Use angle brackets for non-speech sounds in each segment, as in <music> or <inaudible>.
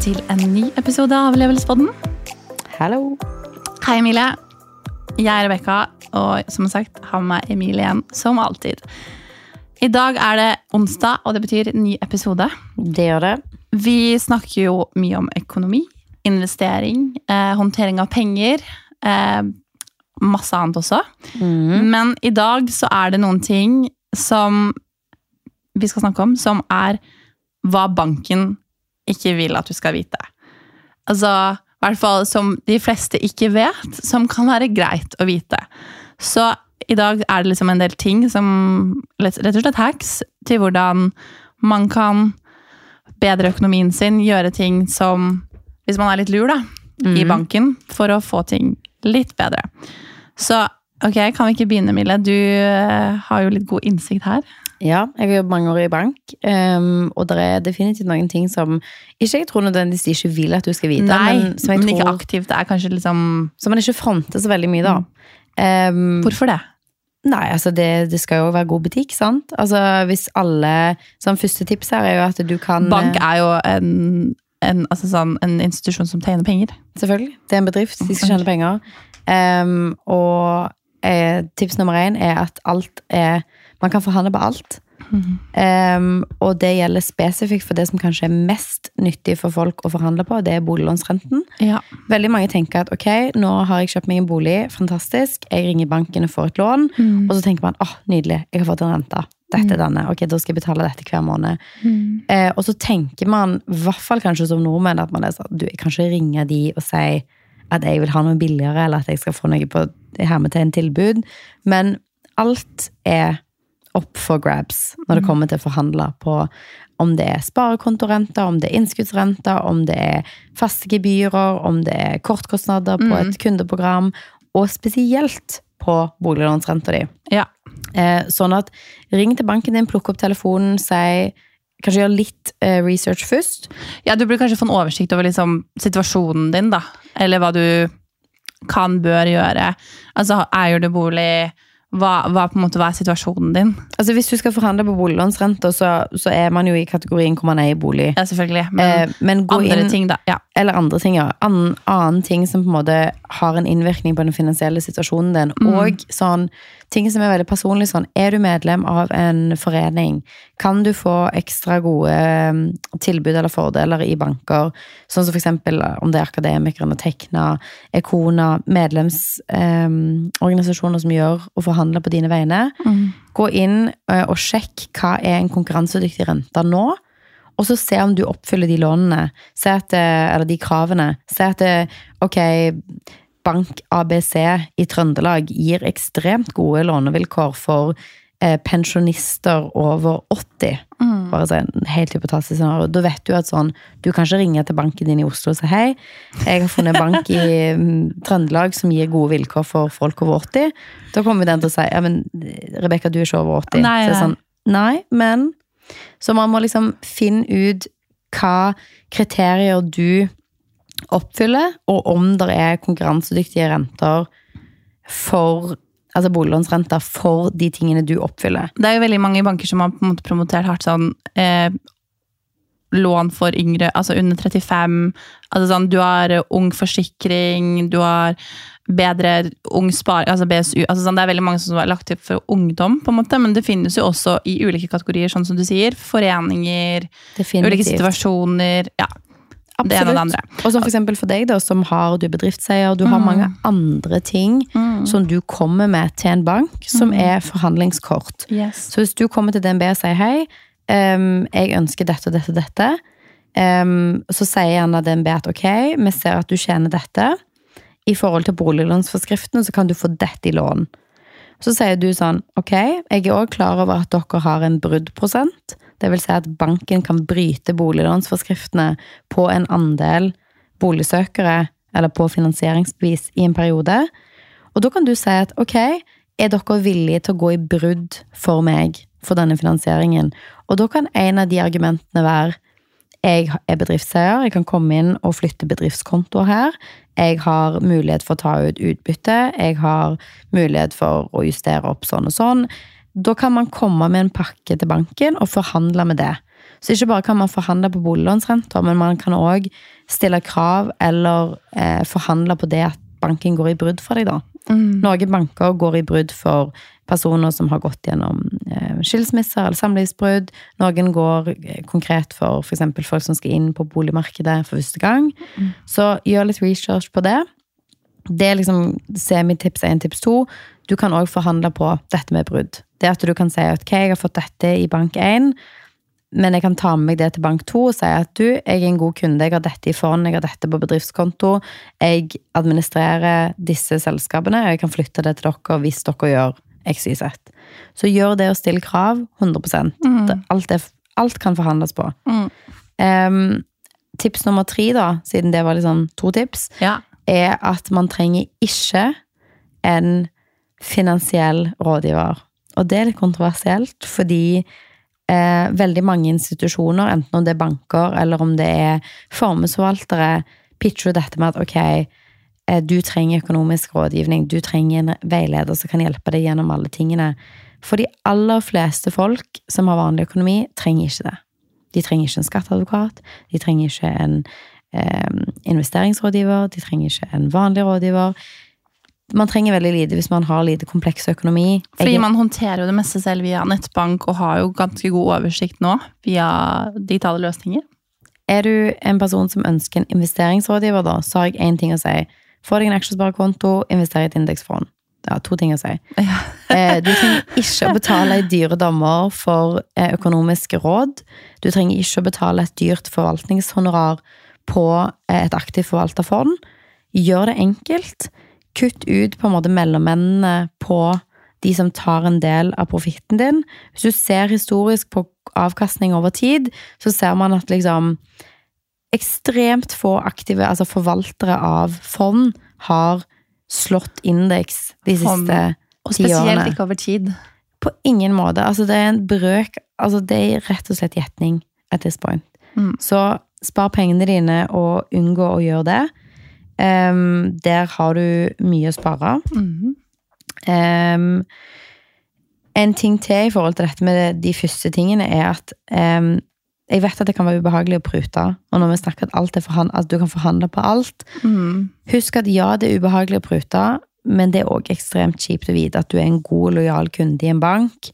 til en ny episode av Levelspodden. Hallo. Hei, Emilie. Jeg er Rebekka, og som sagt har med meg Emilie igjen, som alltid. I dag er det onsdag, og det betyr ny episode. Det gjør det. Vi snakker jo mye om økonomi, investering, eh, håndtering av penger. Eh, masse annet også. Men i dag så er det noen ting som vi skal snakke om, som er hva banken ikke vil at du skal vite. Altså, i hvert fall som de fleste ikke vet, som kan være greit å vite. Så i dag er det liksom en del ting som rett og slett hacks til hvordan man kan bedre økonomien sin, gjøre ting som Hvis man er litt lur, da, i banken, for å få ting litt bedre. Så ok, kan vi ikke begynne, Mille? Du eh, har jo litt god innsikt her. Ja, jeg har jobbet mange år i bank, um, og det er definitivt noen ting som ikke jeg tror nødvendigvis de ikke vil at du skal vite, Nei, men som jeg men ikke aktivt. Er kanskje liksom som man ikke fronter så veldig mye, da. Um, Hvorfor det? nei, altså det, det skal jo være god butikk, sant? Altså hvis alle Sånn første tips her er jo at du kan Bank er jo en, en, altså sånn, en institusjon som tjener penger. Selvfølgelig. Det er en bedrift. De skal tjene penger. Um, og eh, tips nummer én er at alt er Man kan forhandle på alt. Ehm, og det gjelder spesifikt for det som kanskje er mest nyttig for folk å forhandle på, det er boliglånsrenten. Ja. Veldig mange tenker at ok, nå har jeg kjøpt meg en bolig, fantastisk, jeg ringer banken og får et lån, og så tenker man åh, nydelig, jeg har fått en rente. Dette er denne, ok, da skal jeg betale dette hver måned. Eh, og så tenker man, i hvert fall kanskje som nordmenn, at man er sånn, du kan ikke ringe de og si at jeg vil ha noe billigere, eller at jeg skal få noe på hermetegn tilbud. Men alt er opp for grabs når det kommer til å forhandle på om det er sparekontorenter, om det er innskuddsrenter, om det er faste gebyrer, om det er kortkostnader på et kundeprogram, og spesielt på boliglånsrenta di. ja. Eh, sånn at ring til banken din, plukk opp telefonen, si Kanskje gjør litt eh, research først. Ja, du burde kanskje få en oversikt over liksom, situasjonen din, da. Eller hva du kan, bør gjøre. Altså, eier du bolig? Hva, hva, måte, hva er situasjonen din? Altså Hvis du skal forhandle på boliglånsrenta, så, så er man jo i kategorien hvor man er i bolig. Ja, selvfølgelig. Men Eh, men andre inn, ting, da. Ja. Eller andre ting, ja. Annen, annen ting som på en måte har en innvirkning på den finansielle situasjonen din. Mm. Og sånn, ting som er veldig personlig sånn, er du medlem av en forening, kan du få ekstra gode eh, tilbud eller fordeler i banker, sånn som for eksempel om det er akademikerne, Tekna, Ekona, medlemsorganisasjoner som gjør og forhandler på dine vegne. Mm. Gå inn eh, og sjekk hva er en konkurransedyktig rente nå, og så se om du oppfyller de lånene, det- eller de kravene. Se at det, ok, Bank ABC i Trøndelag gir ekstremt gode lånevilkår for eh, pensjonister over 80. Bare så en helt hypotetisk scenario. Da vet du at sånn, du kan ikke ringe til banken din i Oslo og si hei, jeg har funnet en bank i mm, Trøndelag som gir gode vilkår for folk over 80. Da kommer den til å si ja, men Rebekka, du er ikke over 80. Nei, Så sånn, nei, men Så man må liksom finne ut hva kriterier du oppfyller, og om det er konkurransedyktige renter for Altså boliglånsrenter for de tingene du oppfyller. Det er jo veldig mange banker som har på en måte promotert hardt sånn eh, lån for yngre, altså under 35. Altså sånn, du har eh, ung forsikring, du har bedre ung spar, altså BSU. Altså sånn, det er veldig mange som har lagt til for ungdom, på en måte, men det finnes jo også i ulike kategorier, sånn som du sier. Foreninger, ulike situasjoner. Ja, det ene og det andre. Og så for for deg da, som har du er bedriftseier, du har mange andre ting som du kommer med til en bank, som er forhandlingskort. Yes. Så hvis du kommer til DNB og sier hei, um, jeg ønsker dette og dette og dette, um, så sier gjerne DNB at ok, vi ser at du tjener dette. I forhold til boliglånsforskriften så kan du få dette i lån. Så sier du sånn, ok, jeg er også klar over at dere har en bruddprosent. Vil si at banken kan bryte boliglånsforskriftene på en andel boligsøkere, eller på finansieringsbevis i en periode. Og da kan du si at ok, er dere villige til å gå i brudd for meg for denne finansieringen? Og da kan en av de argumentene være jeg er bedriftseier, jeg kan komme inn og flytte bedriftskontoer her. Jeg har mulighet for å ta ut utbytte, jeg har mulighet for å justere opp sånn og sånn. Da kan man komme med en pakke til banken og forhandle med det. Så ikke bare kan man forhandle på boliglånsrenter, men man kan òg stille krav eller eh, forhandle på det at banken går i brudd for deg, da. Mm. Noen banker går i brudd for personer som har gått gjennom eh, skilsmisser eller samlivsbrudd. Noen går eh, konkret for f.eks. folk som skal inn på boligmarkedet for første gang. Mm. Så gjør litt research på det. Det er liksom semitips én, tips 2. Du kan òg forhandle på dette med brudd. Det at du kan si at ok, jeg har fått dette i bank 1, men jeg kan ta med meg det til bank 2 og si at du, jeg er en god kunde, jeg har dette i fond, jeg har dette på bedriftskonto, jeg administrerer disse selskapene, og jeg kan flytte det til dere hvis dere gjør XYZ. Så gjør det å stille krav 100 mm. alt, er, alt kan forhandles på. Mm. Um, tips nummer tre, da, siden det var liksom to tips, Ja. er at man trenger ikke en finansiell rådgiver. Og det er litt kontroversielt, fordi eh, veldig mange institusjoner, enten om det er banker eller om det er formuesforvaltere, pitcher dette med at ok, eh, du trenger økonomisk rådgivning, du trenger en veileder som kan hjelpe deg gjennom alle tingene. For de aller fleste folk som har vanlig økonomi, trenger ikke det. De trenger ikke en skatteadvokat, de trenger ikke en eh, investeringsrådgiver, de trenger ikke en vanlig rådgiver. Man trenger veldig lite hvis man har lite kompleks økonomi. Fordi man håndterer jo det meste selv via nettbank og har jo ganske god oversikt nå via digitale løsninger. Er du en person som ønsker en investeringsrådgiver, da, så har jeg én ting å si. Få deg en aksjesparekonto, invester i et indeksfond. Det har to ting å si. Ja. <laughs> Eh, Du trenger ikke å betale i dyre dommer for eh, økonomiske råd. Du trenger ikke å betale et dyrt forvaltningshonorar på eh, et aktivt forvalta fond. Gjør det enkelt. Kutt ut på en måte mellommennene på de som tar en del av profitten din. Hvis du ser historisk på avkastning over tid, så ser man at liksom ekstremt få aktive, altså forvaltere av fond, har slått indeks de Fond. siste Og ti spesielt ikke over tid. På ingen måte. Altså, det er en brøk Altså, det er rett og slett gjetning at this point. Mm. Så spar pengene dine og unngå å gjøre det. Ehm, der har du mye å spare. Mm -hmm. um, en ting til i forhold til dette med de første tingene, er at um, jeg vet at det kan være ubehagelig å prute. Og når vi snakker at, alt er at du kan forhandle på alt, mm. Husk at ja, det er ubehagelig å prute, men det er òg ekstremt kjipt å vite at du er en god, lojal kunde i en bank,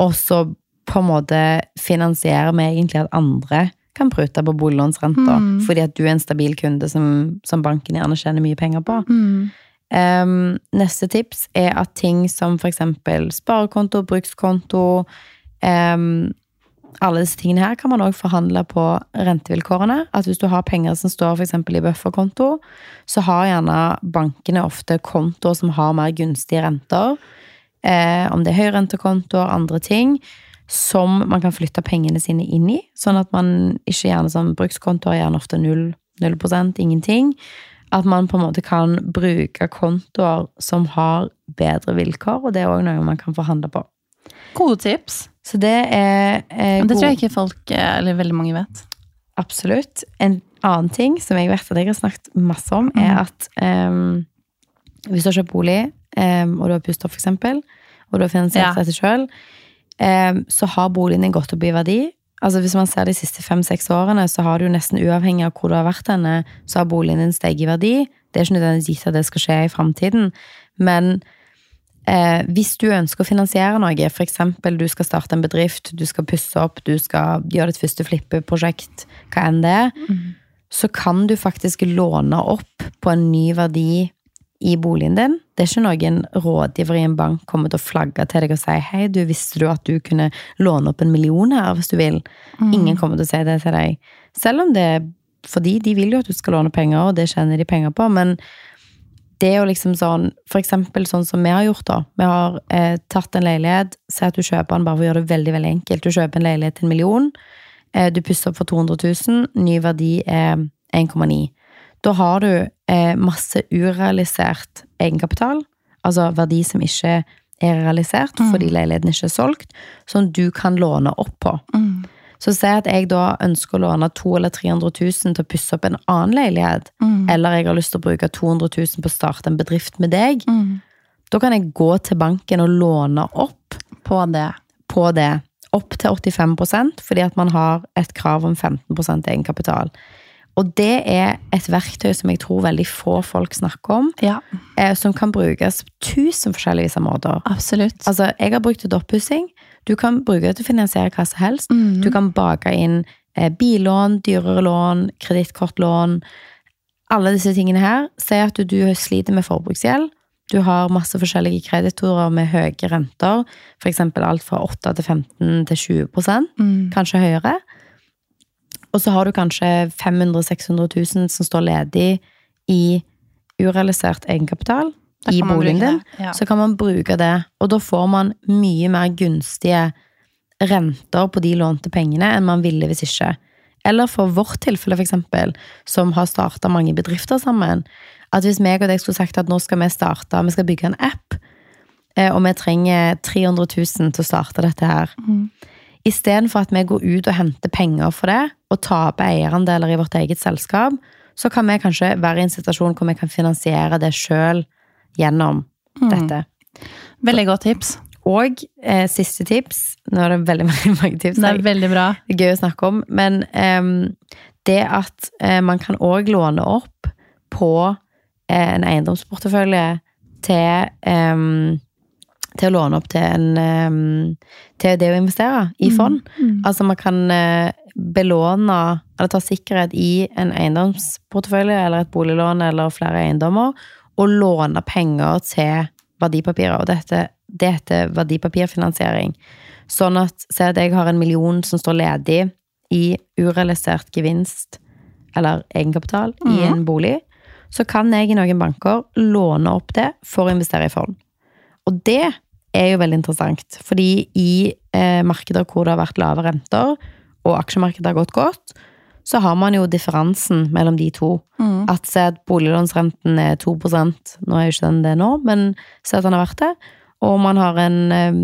og så på en måte finansierer vi egentlig at andre kan prute på boliglånsrenta, Mm. fordi at du er en stabil kunde som, som banken gjerne tjener mye penger på. Mm. Um, neste tips er at ting som eksempel sparekonto, brukskonto um, Alle disse tingene her kan man også forhandle på rentevilkårene. At hvis du har penger som står eksempel i bufferkonto, så har gjerne bankene ofte kontoer som har mer gunstige renter. Eh, om det er høyrentekontoer, andre ting. Som man kan flytte pengene sine inn i. Sånn at man ikke gjerne som brukskontoer gjerne ofte null, 0% ingenting at man på en måte kan bruke kontoer som har bedre vilkår, og det er òg noe man kan forhandle på. Gode tips. Så det er er det tror jeg ikke folk, eh, eller veldig mange vet. Absolutt. En annen ting som jeg vet at jeg har snakket masse om, er at um, hvis du har kjøpt bolig, um, og du har opp for eksempel, og du har finansiert Ja. dette ehm, så har boligen din gått opp i verdi. Altså Hvis man ser de siste fem-seks årene, så har du nesten uavhengig av hvor du har vært henne, så har boligen din steget i verdi. Det er ikke nødvendigvis gitt at det skal skje i fremtiden, men eh, hvis du ønsker å finansiere noe, eksempel du skal starte en bedrift, du skal pusse opp, du skal gjøre ditt første flippeprosjekt, hva enn det er, så kan du faktisk låne opp på en ny verdi i boligen din. Det er ikke noen rådgiver i en bank kommer til å flagge til deg og si hei, du visste du at du kunne låne opp en million her hvis du vil. Ingen kommer til å si det til deg. Selv om det er fordi de vil jo at du skal låne penger, og det tjener de penger på, men det er jo liksom sånn, for eksempel sånn som vi har gjort da. Vi har eh, tatt en leilighet, si at du kjøper den bare for å gjøre det veldig, veldig enkelt. Du kjøper en leilighet til en million, eh, du pusser opp for 200 000, ny verdi er 1,9. Da har du eh, masse urealisert egenkapital, altså verdi som ikke er realisert Mm. fordi leiligheten ikke er solgt, som du kan låne opp på. Mm. Så si at jeg da ønsker å låne 200 eller 300 000 til å pusse opp en annen leilighet, Mm. eller jeg har lyst til å bruke 200 000 på å starte en bedrift med deg, Mm. da kan jeg gå til banken og låne opp På det. på det. opp til 85% fordi at man har et krav om 15% egenkapital. Og det er et verktøy som jeg tror veldig få folk snakker om, Ja, eh, som kan brukes på tusen forskjellige måter. absolutt. Altså, jeg har brukt det til oppussing. Du kan bruke det til å finansiere hva som helst. Mhm. Du kan bake inn eh, billån, dyrere lån, kredittkortlån. Alle disse tingene her. Si at du, du sliter med forbruksgjeld. Du har masse forskjellige kreditorer med høye renter. F.eks. alt fra 8 til 15 til 20 Mm. kanskje høyere. Og så har du kanskje 500 000-600 000 som står ledig i urealisert egenkapital i boligen din. ja. Så kan man bruke det, og da får man mye mer gunstige renter på de lånte pengene enn man ville hvis ikke. Eller for vårt tilfelle, eksempel, som har starta mange bedrifter sammen. At hvis meg og deg skulle sagt at nå skal vi starte, vi skal bygge en app, eh, og vi trenger 300 000 til å starte dette her. Mhm. Istedenfor at vi går ut og henter penger for det, og taper eierandeler i vårt eget selskap, så kan vi kanskje være i en situasjon hvor vi kan finansiere det sjøl gjennom Mm. dette. Veldig godt tips. Og eh, siste tips Nå er det veldig, <laughs> mange tips. Det er veldig bra. Det er gøy å snakke om. Men eh, det at eh, man kan òg låne opp på eh, en eiendomsportefølje til ehm, til å låne opp til en Til det å investere i fond. Mm. Altså man kan eh, belåne eller ta sikkerhet i en eiendomsportefølje eller et boliglån eller flere eiendommer, og låne penger til verdipapirer. Og dette, det heter verdipapirfinansiering. Sånn at se at jeg har en million som står ledig i urealisert gevinst eller egenkapital i Mhm. en bolig, så kan jeg i noen banker låne opp det for å investere i fond. Og det er jo veldig interessant, fordi i eh, markeder hvor det har vært lave renter, og aksjemarkedet har gått godt, så har man jo differansen mellom de to. Mm. At se at boliglånsrenten er 2 nå er jo ikke den det nå, men se at den har vært det, og man har en eh,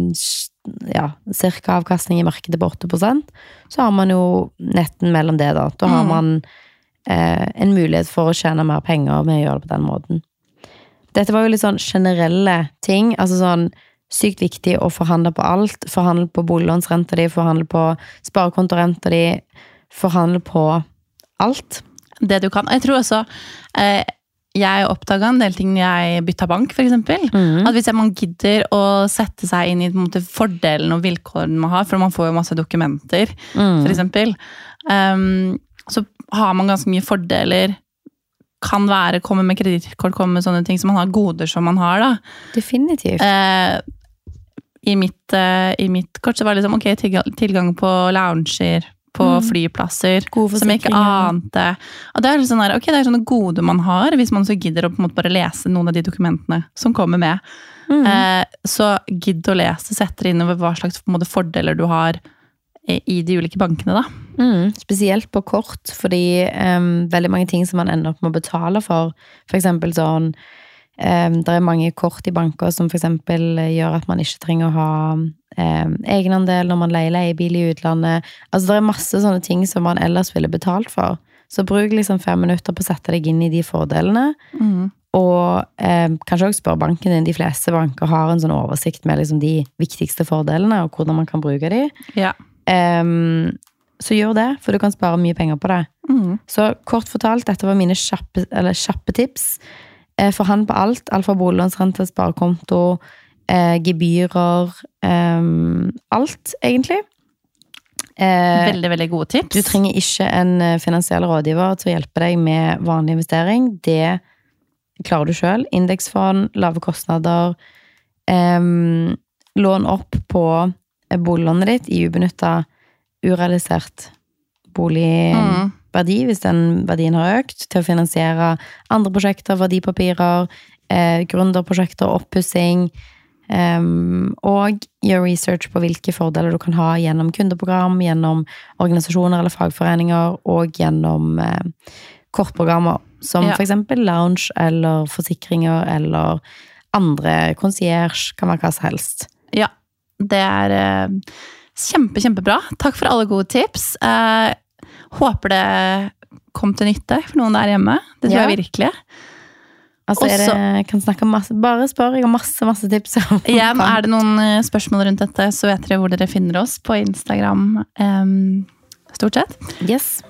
ja, cirka avkastning i markedet på 8 så har man jo netten mellom det, da. Da har Mm. man eh, en mulighet for å tjene mer penger med å gjøre det på den måten. Dette var jo litt sånn generelle ting. altså sånn Sykt viktig å forhandle på alt. Forhandle på boliglånsrenta di, forhandle på sparekontorenta di, forhandle på alt. Det du kan. Jeg tror også eh, Jeg oppdaga en del ting når jeg bytta bank, f.eks. Mm. At hvis man gidder å sette seg inn i måte, fordelen og vilkårene man har, for man får jo masse dokumenter, Mm. for eksempel, ehm, så har man ganske mye fordeler. Kan være komme med kredittkort, komme med sånne ting, så man har goder som man har. da. Definitivt. Eh, i, mitt, eh, I mitt kort så var det liksom ok, tilgang, tilgang på lounger, på Mm. flyplasser, som jeg ikke ante. Og det er, sånn der, okay, det er sånne gode man har, hvis man så gidder å på en måte bare lese noen av de dokumentene som kommer med. Mm. Eh, så gidd å lese, sette dere inn over hva slags måte, fordeler du har i, de ulike bankene. da. Mm, spesielt på kort, fordi um, veldig mange ting som man ender opp med å betale for, eksempel sånn Det er mange kort i banker som for eksempel gjør at man ikke trenger å ha em, egenandel når man leier leiebil i utlandet. Altså det er masse sånne ting som man ellers ville betalt for. Så bruk liksom fem minutter på å sette deg inn i de fordelene. Og eh, kanskje også spørre banken din. De fleste banker har en sånn oversikt med liksom de viktigste fordelene, og hvordan man kan bruke de. Ja. Um, så gjør det, for du kan spare mye penger på det. Mm. Så kort fortalt, dette var mine kjappe, eller kjappe tips. Eh, Forhandl på alt. Alt fra boliglånsrente, sparekonto, eh, gebyrer eh, Alt, egentlig. Eh, Veldig, veldig gode tips. du trenger ikke en eh, finansiell rådgiver til å hjelpe deg med vanlig investering. Det klarer du sjøl. Indeksfond, lave kostnader. em, lån opp på eh, boliglånet ditt i ubenytta, urealisert bolig. Mm. Hvis den verdien har økt, til å finansiere andre prosjekter, verdipapirer, eh, gründerprosjekter, oppussing. Um, og gjør research på hvilke fordeler du kan ha gjennom kundeprogram, gjennom organisasjoner eller fagforeninger, og gjennom eh, kortprogrammer, som Ja. eksempel lounge eller forsikringer eller andre concierge, kan være hva som helst. Ja, det er eh, kjempe, kjempebra. Takk for alle gode tips. Eh, håper det kom til nytte for noen der hjemme. Det tror Ja. jeg virkelig. Altså, er Også- det, kan snakke masse, bare spør, jeg har masse, masse tips. Igjen, <laughs> er det noen eh, spørsmål rundt dette, så vet dere hvor dere finner oss på Instagram. Um, stort sett. Yes.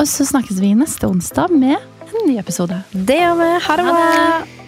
Og så snakkes vi neste onsdag med en ny episode. Det gjør vi. Ha det bra.